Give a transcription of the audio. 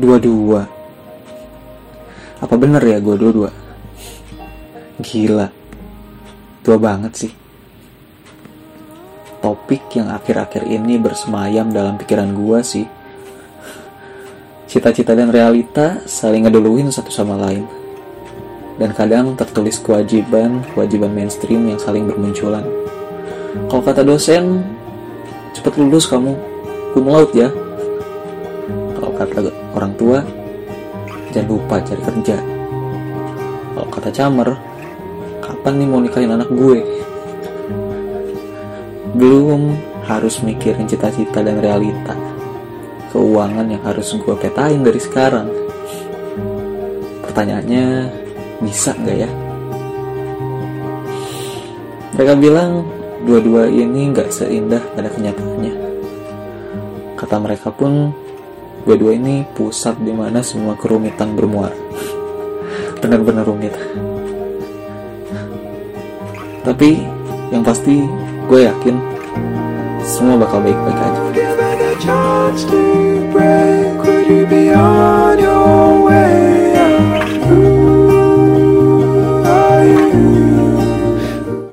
dua-dua. Apa bener ya gue dua-dua? Gila. Tua banget sih. Topik yang akhir-akhir ini bersemayam dalam pikiran gue sih. Cita-cita dan realita saling ngeduluin satu sama lain. Dan kadang tertulis kewajiban, kewajiban mainstream yang saling bermunculan. Kalau kata dosen, cepet lulus kamu, cum ya. Kata orang tua, jangan lupa cari kerja. Kalau kata Camer, kapan nih mau nikahin anak gue? Belum harus mikirin cita-cita dan realita. Keuangan yang harus gue petain dari sekarang. Pertanyaannya, bisa nggak ya? Mereka bilang dua-dua ini nggak seindah pada kenyataannya. Kata mereka pun Kedua ini pusat di mana semua kerumitan bermuara. Benar-benar rumit. Tapi yang pasti gue yakin semua bakal baik-baik aja.